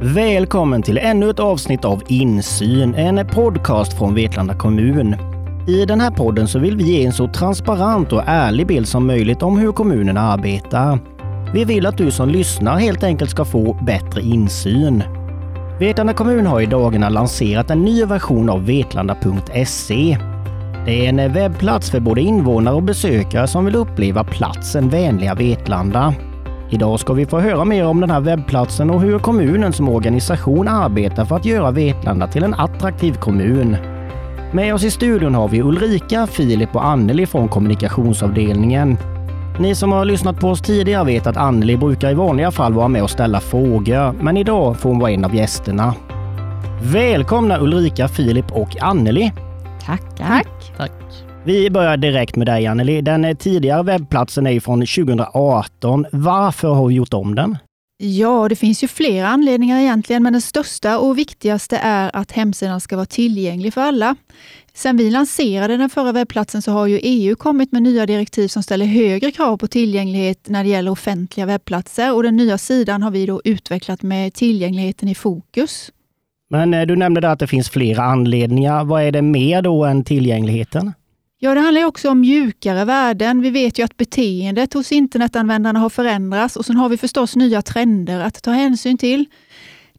Välkommen till ännu ett avsnitt av Insyn, en podcast från Vetlanda kommun. I den här podden så vill vi ge en så transparent och ärlig bild som möjligt om hur kommunen arbetar. Vi vill att du som lyssnar helt enkelt ska få bättre insyn. Vetlanda kommun har i dagarna lanserat en ny version av vetlanda.se. Det är en webbplats för både invånare och besökare som vill uppleva platsen vänliga Vetlanda. Idag ska vi få höra mer om den här webbplatsen och hur kommunen som organisation arbetar för att göra Vetlanda till en attraktiv kommun. Med oss i studion har vi Ulrika, Filip och Anneli från kommunikationsavdelningen. Ni som har lyssnat på oss tidigare vet att Anneli brukar i vanliga fall vara med och ställa frågor, men idag får hon vara en av gästerna. Välkomna Ulrika, Filip och Anneli! Tackar. Tack. Tack. Vi börjar direkt med dig Anneli. Den tidigare webbplatsen är från 2018. Varför har vi gjort om den? Ja, det finns ju flera anledningar egentligen, men den största och viktigaste är att hemsidan ska vara tillgänglig för alla. Sen vi lanserade den förra webbplatsen så har ju EU kommit med nya direktiv som ställer högre krav på tillgänglighet när det gäller offentliga webbplatser och den nya sidan har vi då utvecklat med tillgängligheten i fokus. Men eh, du nämnde att det finns flera anledningar. Vad är det mer då än tillgängligheten? Ja, det handlar också om mjukare värden. Vi vet ju att beteendet hos internetanvändarna har förändrats och sen har vi förstås nya trender att ta hänsyn till.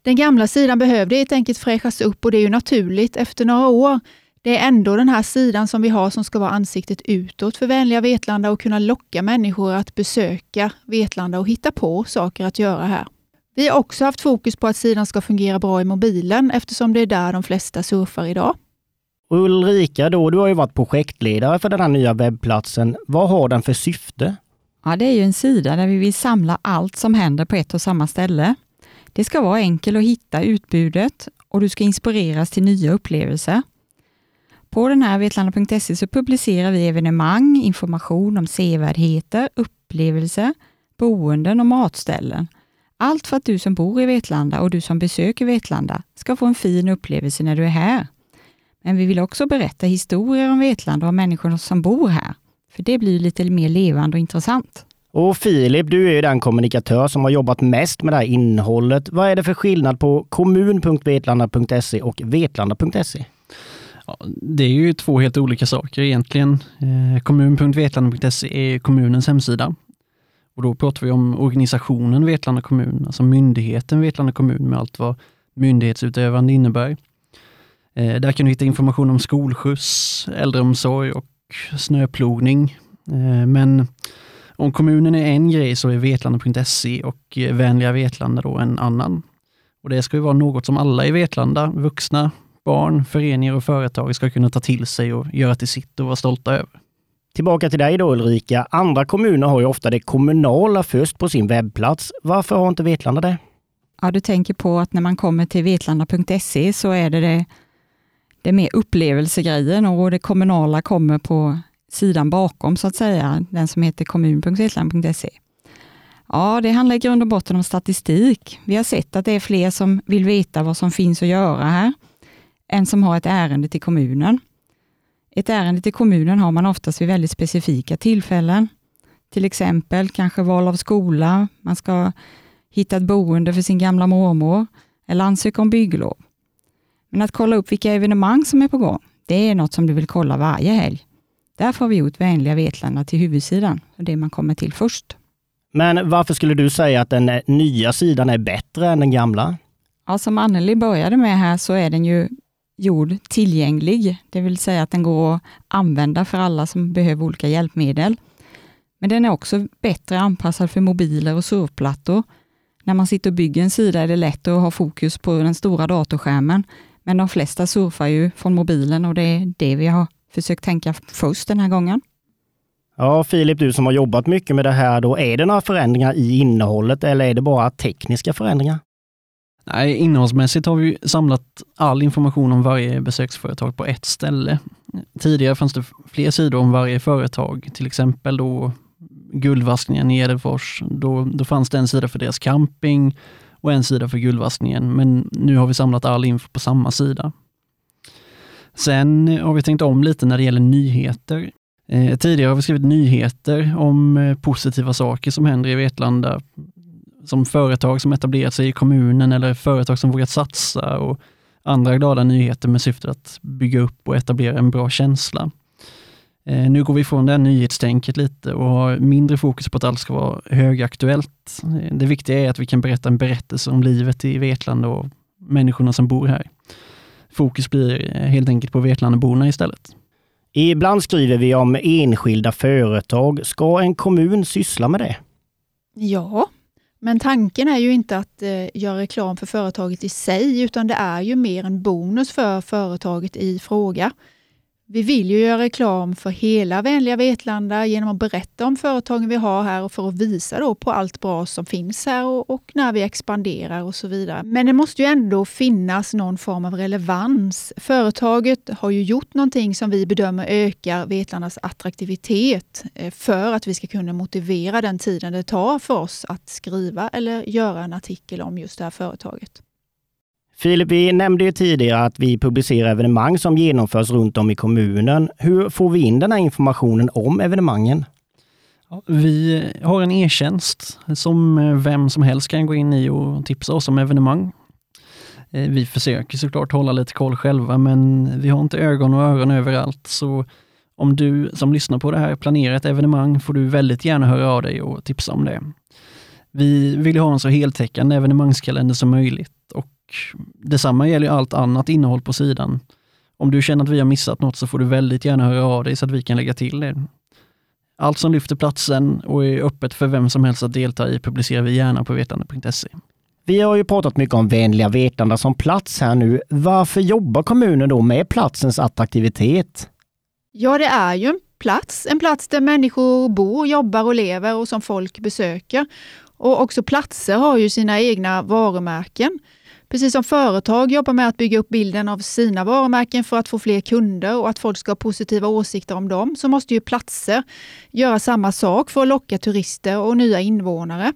Den gamla sidan behövde helt enkelt fräschas upp och det är ju naturligt efter några år. Det är ändå den här sidan som vi har som ska vara ansiktet utåt för vänliga Vetlanda och kunna locka människor att besöka Vetlanda och hitta på saker att göra här. Vi har också haft fokus på att sidan ska fungera bra i mobilen eftersom det är där de flesta surfar idag. Ulrika, då, du har ju varit projektledare för den här nya webbplatsen. Vad har den för syfte? Ja, det är ju en sida där vi vill samla allt som händer på ett och samma ställe. Det ska vara enkelt att hitta utbudet och du ska inspireras till nya upplevelser. På den här vetlanda.se så publicerar vi evenemang, information om sevärdheter, upplevelser, boenden och matställen. Allt för att du som bor i Vetlanda och du som besöker Vetlanda ska få en fin upplevelse när du är här. Men vi vill också berätta historier om Vetlanda och människorna som bor här. För det blir lite mer levande och intressant. Och Filip, du är ju den kommunikatör som har jobbat mest med det här innehållet. Vad är det för skillnad på kommun.vetlanda.se och vetlanda.se? Ja, det är ju två helt olika saker egentligen. Eh, kommun.vetlanda.se är kommunens hemsida. Och då pratar vi om organisationen Vetlanda kommun, alltså myndigheten Vetlanda kommun med allt vad myndighetsutövande innebär. Eh, där kan du hitta information om skolskjuts, äldreomsorg och snöplogning. Eh, men om kommunen är en grej så är vetlanda.se och eh, Vänliga Vetlanda då en annan. Och Det ska ju vara något som alla i Vetlanda, vuxna, barn, föreningar och företag ska kunna ta till sig och göra till sitt och vara stolta över. Tillbaka till dig då Ulrika. Andra kommuner har ju ofta det kommunala först på sin webbplats. Varför har inte Vetlanda det? Ja, du tänker på att när man kommer till vetlanda.se så är det, det det är mer upplevelsegrejen och det kommunala kommer på sidan bakom så att säga, den som heter kommun.vetlanda.se. Ja, det handlar i grund och botten om statistik. Vi har sett att det är fler som vill veta vad som finns att göra här, än som har ett ärende till kommunen. Ett ärende till kommunen har man oftast vid väldigt specifika tillfällen. Till exempel kanske val av skola, man ska hitta ett boende för sin gamla mormor eller ansöka om bygglov. Men att kolla upp vilka evenemang som är på gång, det är något som du vill kolla varje helg. Därför har vi gjort Vänliga Vetlanda till huvudsidan, det man kommer till först. Men varför skulle du säga att den nya sidan är bättre än den gamla? Ja, som Anneli började med här så är den ju gjord tillgänglig, det vill säga att den går att använda för alla som behöver olika hjälpmedel. Men den är också bättre anpassad för mobiler och surfplattor. När man sitter och bygger en sida är det lätt att ha fokus på den stora datorskärmen, men de flesta surfar ju från mobilen och det är det vi har försökt tänka först den här gången. Ja, Filip, du som har jobbat mycket med det här, då är det några förändringar i innehållet eller är det bara tekniska förändringar? Nej, innehållsmässigt har vi samlat all information om varje besöksföretag på ett ställe. Tidigare fanns det fler sidor om varje företag, till exempel då guldvaskningen i Edefors. Då, då fanns det en sida för deras camping och en sida för guldvaskningen, men nu har vi samlat all info på samma sida. Sen har vi tänkt om lite när det gäller nyheter. Eh, tidigare har vi skrivit nyheter om eh, positiva saker som händer i Vetlanda som företag som etablerat sig i kommunen eller företag som vågat satsa och andra glada nyheter med syftet att bygga upp och etablera en bra känsla. Eh, nu går vi ifrån det här nyhetstänket lite och har mindre fokus på att allt ska vara högaktuellt. Eh, det viktiga är att vi kan berätta en berättelse om livet i Vetlanda och människorna som bor här. Fokus blir eh, helt enkelt på Vetlandaborna istället. Ibland skriver vi om enskilda företag. Ska en kommun syssla med det? Ja, men tanken är ju inte att eh, göra reklam för företaget i sig, utan det är ju mer en bonus för företaget i fråga. Vi vill ju göra reklam för hela vänliga Vetlanda genom att berätta om företagen vi har här och för att visa då på allt bra som finns här och, och, när vi expanderar och så vidare. Men det måste ju ändå finnas någon form av relevans. Företaget har ju gjort någonting som vi bedömer ökar Vetlandas attraktivitet eh, för att vi ska kunna motivera den tiden det tar för oss att skriva eller göra en artikel om just det här företaget. Filip, vi nämnde ju tidigare att vi publicerar evenemang som genomförs runt om i kommunen. Hur får vi in den här informationen om evenemangen? Vi har en e-tjänst som eh, vem som helst kan gå in i och tipsa oss om evenemang. Eh, vi försöker såklart hålla lite koll själva, men vi har inte ögon och öron överallt. Så om du som lyssnar på det här planerar ett evenemang får du väldigt gärna höra av dig och tipsa om det. Vi vill ha en så heltäckande evenemangskalender som möjligt detsamma gäller allt annat innehåll på sidan. Om du känner att vi har missat något så får du väldigt gärna höra av dig så att vi kan lägga till det. Allt som lyfter platsen och är öppet för vem som helst att delta i publicerar vi gärna på vetande.se. Vi har ju pratat mycket om vänliga Vetlanda som plats här nu. Varför jobbar kommunen då med platsens attraktivitet? Ja, det är ju en plats, en plats där människor bor, jobbar och lever och som folk besöker. Och också platser har ju sina egna varumärken. Precis som företag jobbar med att bygga upp bilden av sina varumärken för att få fler kunder och att folk ska ha positiva åsikter om dem, så måste ju platser göra samma sak för att locka turister och nya invånare.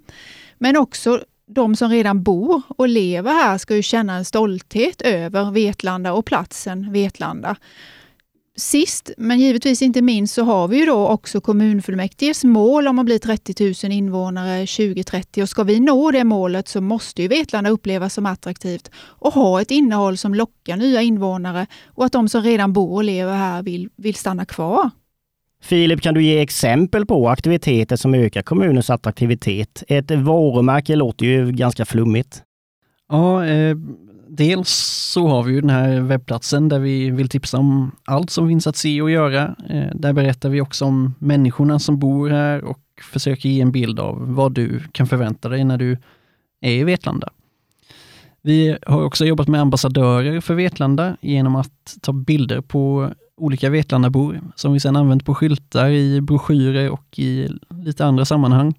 Men också de som redan bor och lever här ska ju känna en stolthet över Vetlanda och platsen Vetlanda. Sist, men givetvis inte minst, så har vi ju då också kommunfullmäktiges mål om att bli 30 000 invånare 2030. Och ska vi nå det målet så måste ju Vetlanda upplevas som attraktivt och ha ett innehåll som lockar nya invånare och att de som redan bor och lever här vill, vill stanna kvar. Filip, kan du ge exempel på aktiviteter som ökar kommunens attraktivitet? Ett varumärke låter ju ganska flummigt. Ja, eh, dels så har vi ju den här webbplatsen där vi vill tipsa om allt som finns att se och göra. Eh, där berättar vi också om människorna som bor här och försöker ge en bild av vad du kan förvänta dig när du är i Vetlanda. Vi har också jobbat med ambassadörer för Vetlanda genom att ta bilder på olika Vetlandabor som vi sedan använt på skyltar, i broschyrer och i lite andra sammanhang.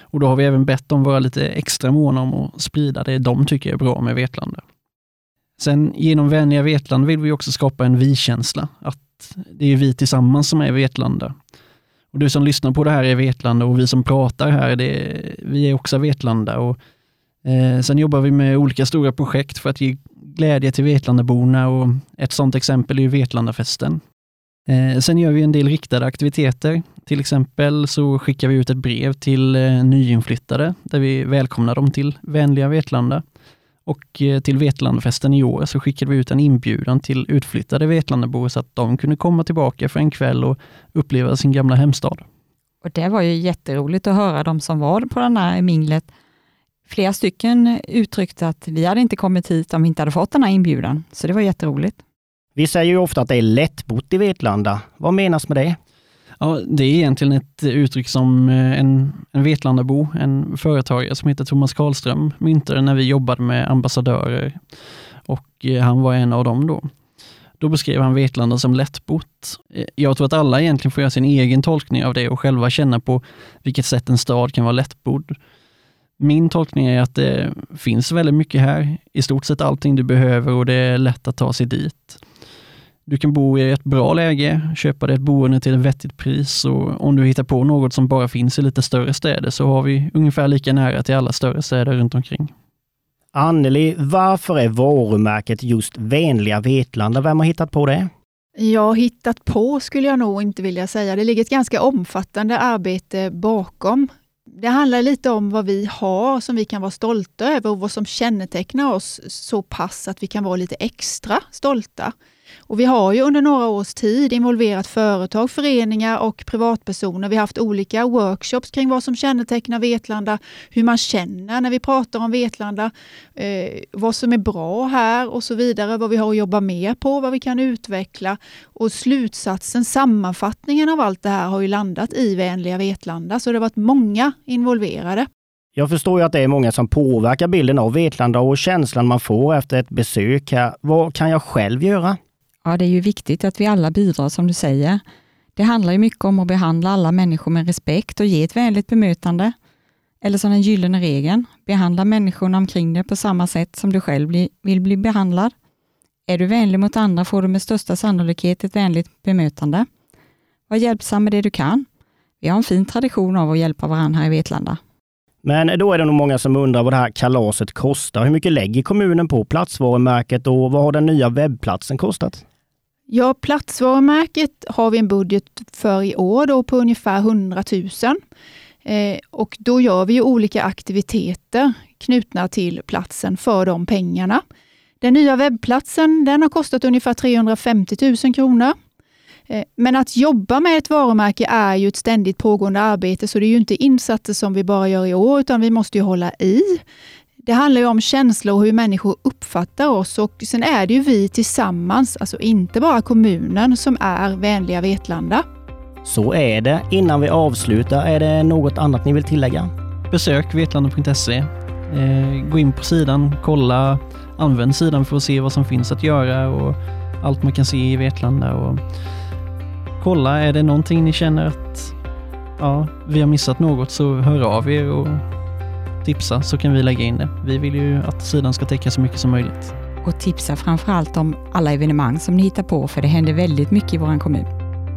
Och då har vi även bett dem vara lite extra måna om att sprida det de tycker är bra med Vetlanda. Sen genom Vänliga Vetlanda vill vi också skapa en vi-känsla, att det är vi tillsammans som är Vetlanda. Och du som lyssnar på det här är Vetlanda och vi som pratar här, det vi är också Vetlanda. Och, eh, sen jobbar vi med olika stora projekt för att ge glädje till Vetlandaborna och ett sådant exempel är ju Vetlandafesten. Eh, sen gör vi en del riktade aktiviteter. Till exempel så skickar vi ut ett brev till eh, nyinflyttade där vi välkomnar dem till vänliga Vetlanda. Och eh, till Vetlandafesten i år så skickade vi ut en inbjudan till utflyttade Vetlandabor så att de kunde komma tillbaka för en kväll och uppleva sin gamla hemstad. Och Det var ju jätteroligt att höra de som var på den här minglet. Flera stycken uttryckte att vi hade inte kommit hit om vi inte hade fått den här inbjudan, så det var jätteroligt. Vi säger ju ofta att det är lättbott i Vetlanda. Vad menas med det? Ja, det är egentligen ett uttryck som eh, en, en Vetlandabo, en företagare som heter Thomas Karlström, myntade när vi jobbade med ambassadörer. Och eh, han var en av dem då. Då beskrev han Vetlanda som lättbott. Eh, jag tror att alla egentligen får göra sin egen tolkning av det och själva känna på vilket sätt en stad kan vara lättbodd. Min tolkning är att det finns väldigt mycket här, i stort sett allting du behöver och det är lätt att ta sig dit. Du kan bo i ett bra läge, köpa dig ett boende till ett vettigt pris och om du hittar på något som bara finns i lite större städer så har vi ungefär lika nära till alla större städer runt omkring. Anneli, varför är varumärket just Vänliga Vetlanda? Vem har hittat på det? Ja, hittat på skulle jag nog inte vilja säga. Det ligger ett ganska omfattande arbete bakom. det handlar lite om vad vi har som vi kan vara stolta över och vad som kännetecknar oss så pass att vi kan vara lite extra stolta. Och vi har ju under några års tid involverat företag, föreningar och privatpersoner. Vi har haft olika workshops kring vad som kännetecknar Vetlanda, hur man känner när vi pratar om Vetlanda, eh, vad som är bra här och så vidare, vad vi har att jobba mer på, vad vi kan utveckla. Och slutsatsen, sammanfattningen av allt det här har ju landat i Vänliga Vetlanda, så det har varit många involverade. Jag förstår ju att det är många som påverkar bilden av Vetlanda och känslan man får efter ett besök här. Vad kan jag själv göra? Ja, det är ju viktigt att vi alla bidrar som du säger. Det handlar ju mycket om att behandla alla människor med respekt och ge ett vänligt bemötande. Eller som den gyllene regeln, behandla människorna omkring dig på samma sätt som du själv vill bli behandlad. Är du vänlig mot andra får du med största sannolikhet ett vänligt bemötande. Var hjälpsam med det du kan. Vi har en fin tradition av att hjälpa varandra här i Vetlanda. Men då är det nog många som undrar vad det här kalaset kostar. Hur mycket lägger kommunen på platsvarumärket och vad har den nya webbplatsen kostat? Ja, platsvarumärket har vi en budget för i år då på ungefär 100 000. Eh, och då gör vi olika aktiviteter knutna till platsen för de pengarna. Den nya webbplatsen den har kostat ungefär 350 000 kronor. Eh, men att jobba med ett varumärke är ju ett ständigt pågående arbete, så det är ju inte insatser som vi bara gör i år, utan vi måste ju hålla i. Det handlar ju om känslor och hur människor uppfattar oss och sen är det ju vi tillsammans, alltså inte bara kommunen, som är Vänliga Vetlanda. Så är det. Innan vi avslutar, är det något annat ni vill tillägga? Besök vetlanda.se. Eh, gå in på sidan, kolla, använd sidan för att se vad som finns att göra och allt man kan se i Vetlanda. Och kolla, är det någonting ni känner att ja, vi har missat något så hör av er och tipsa så kan vi lägga in det. Vi vill ju att sidan ska täcka så mycket som möjligt. Och tipsa framförallt om alla evenemang som ni hittar på, för det händer väldigt mycket i vår kommun.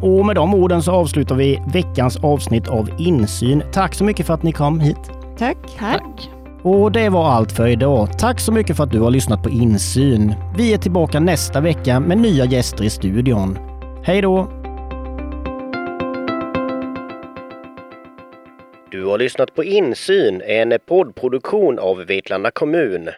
Och med de orden så avslutar vi veckans avsnitt av Insyn. Tack så mycket för att ni kom hit. Tack. Tack. Och det var allt för idag. Tack så mycket för att du har lyssnat på Insyn. Vi är tillbaka nästa vecka med nya gäster i studion. Hej då! Du har lyssnat på Insyn, en poddproduktion av Vetlanda kommun.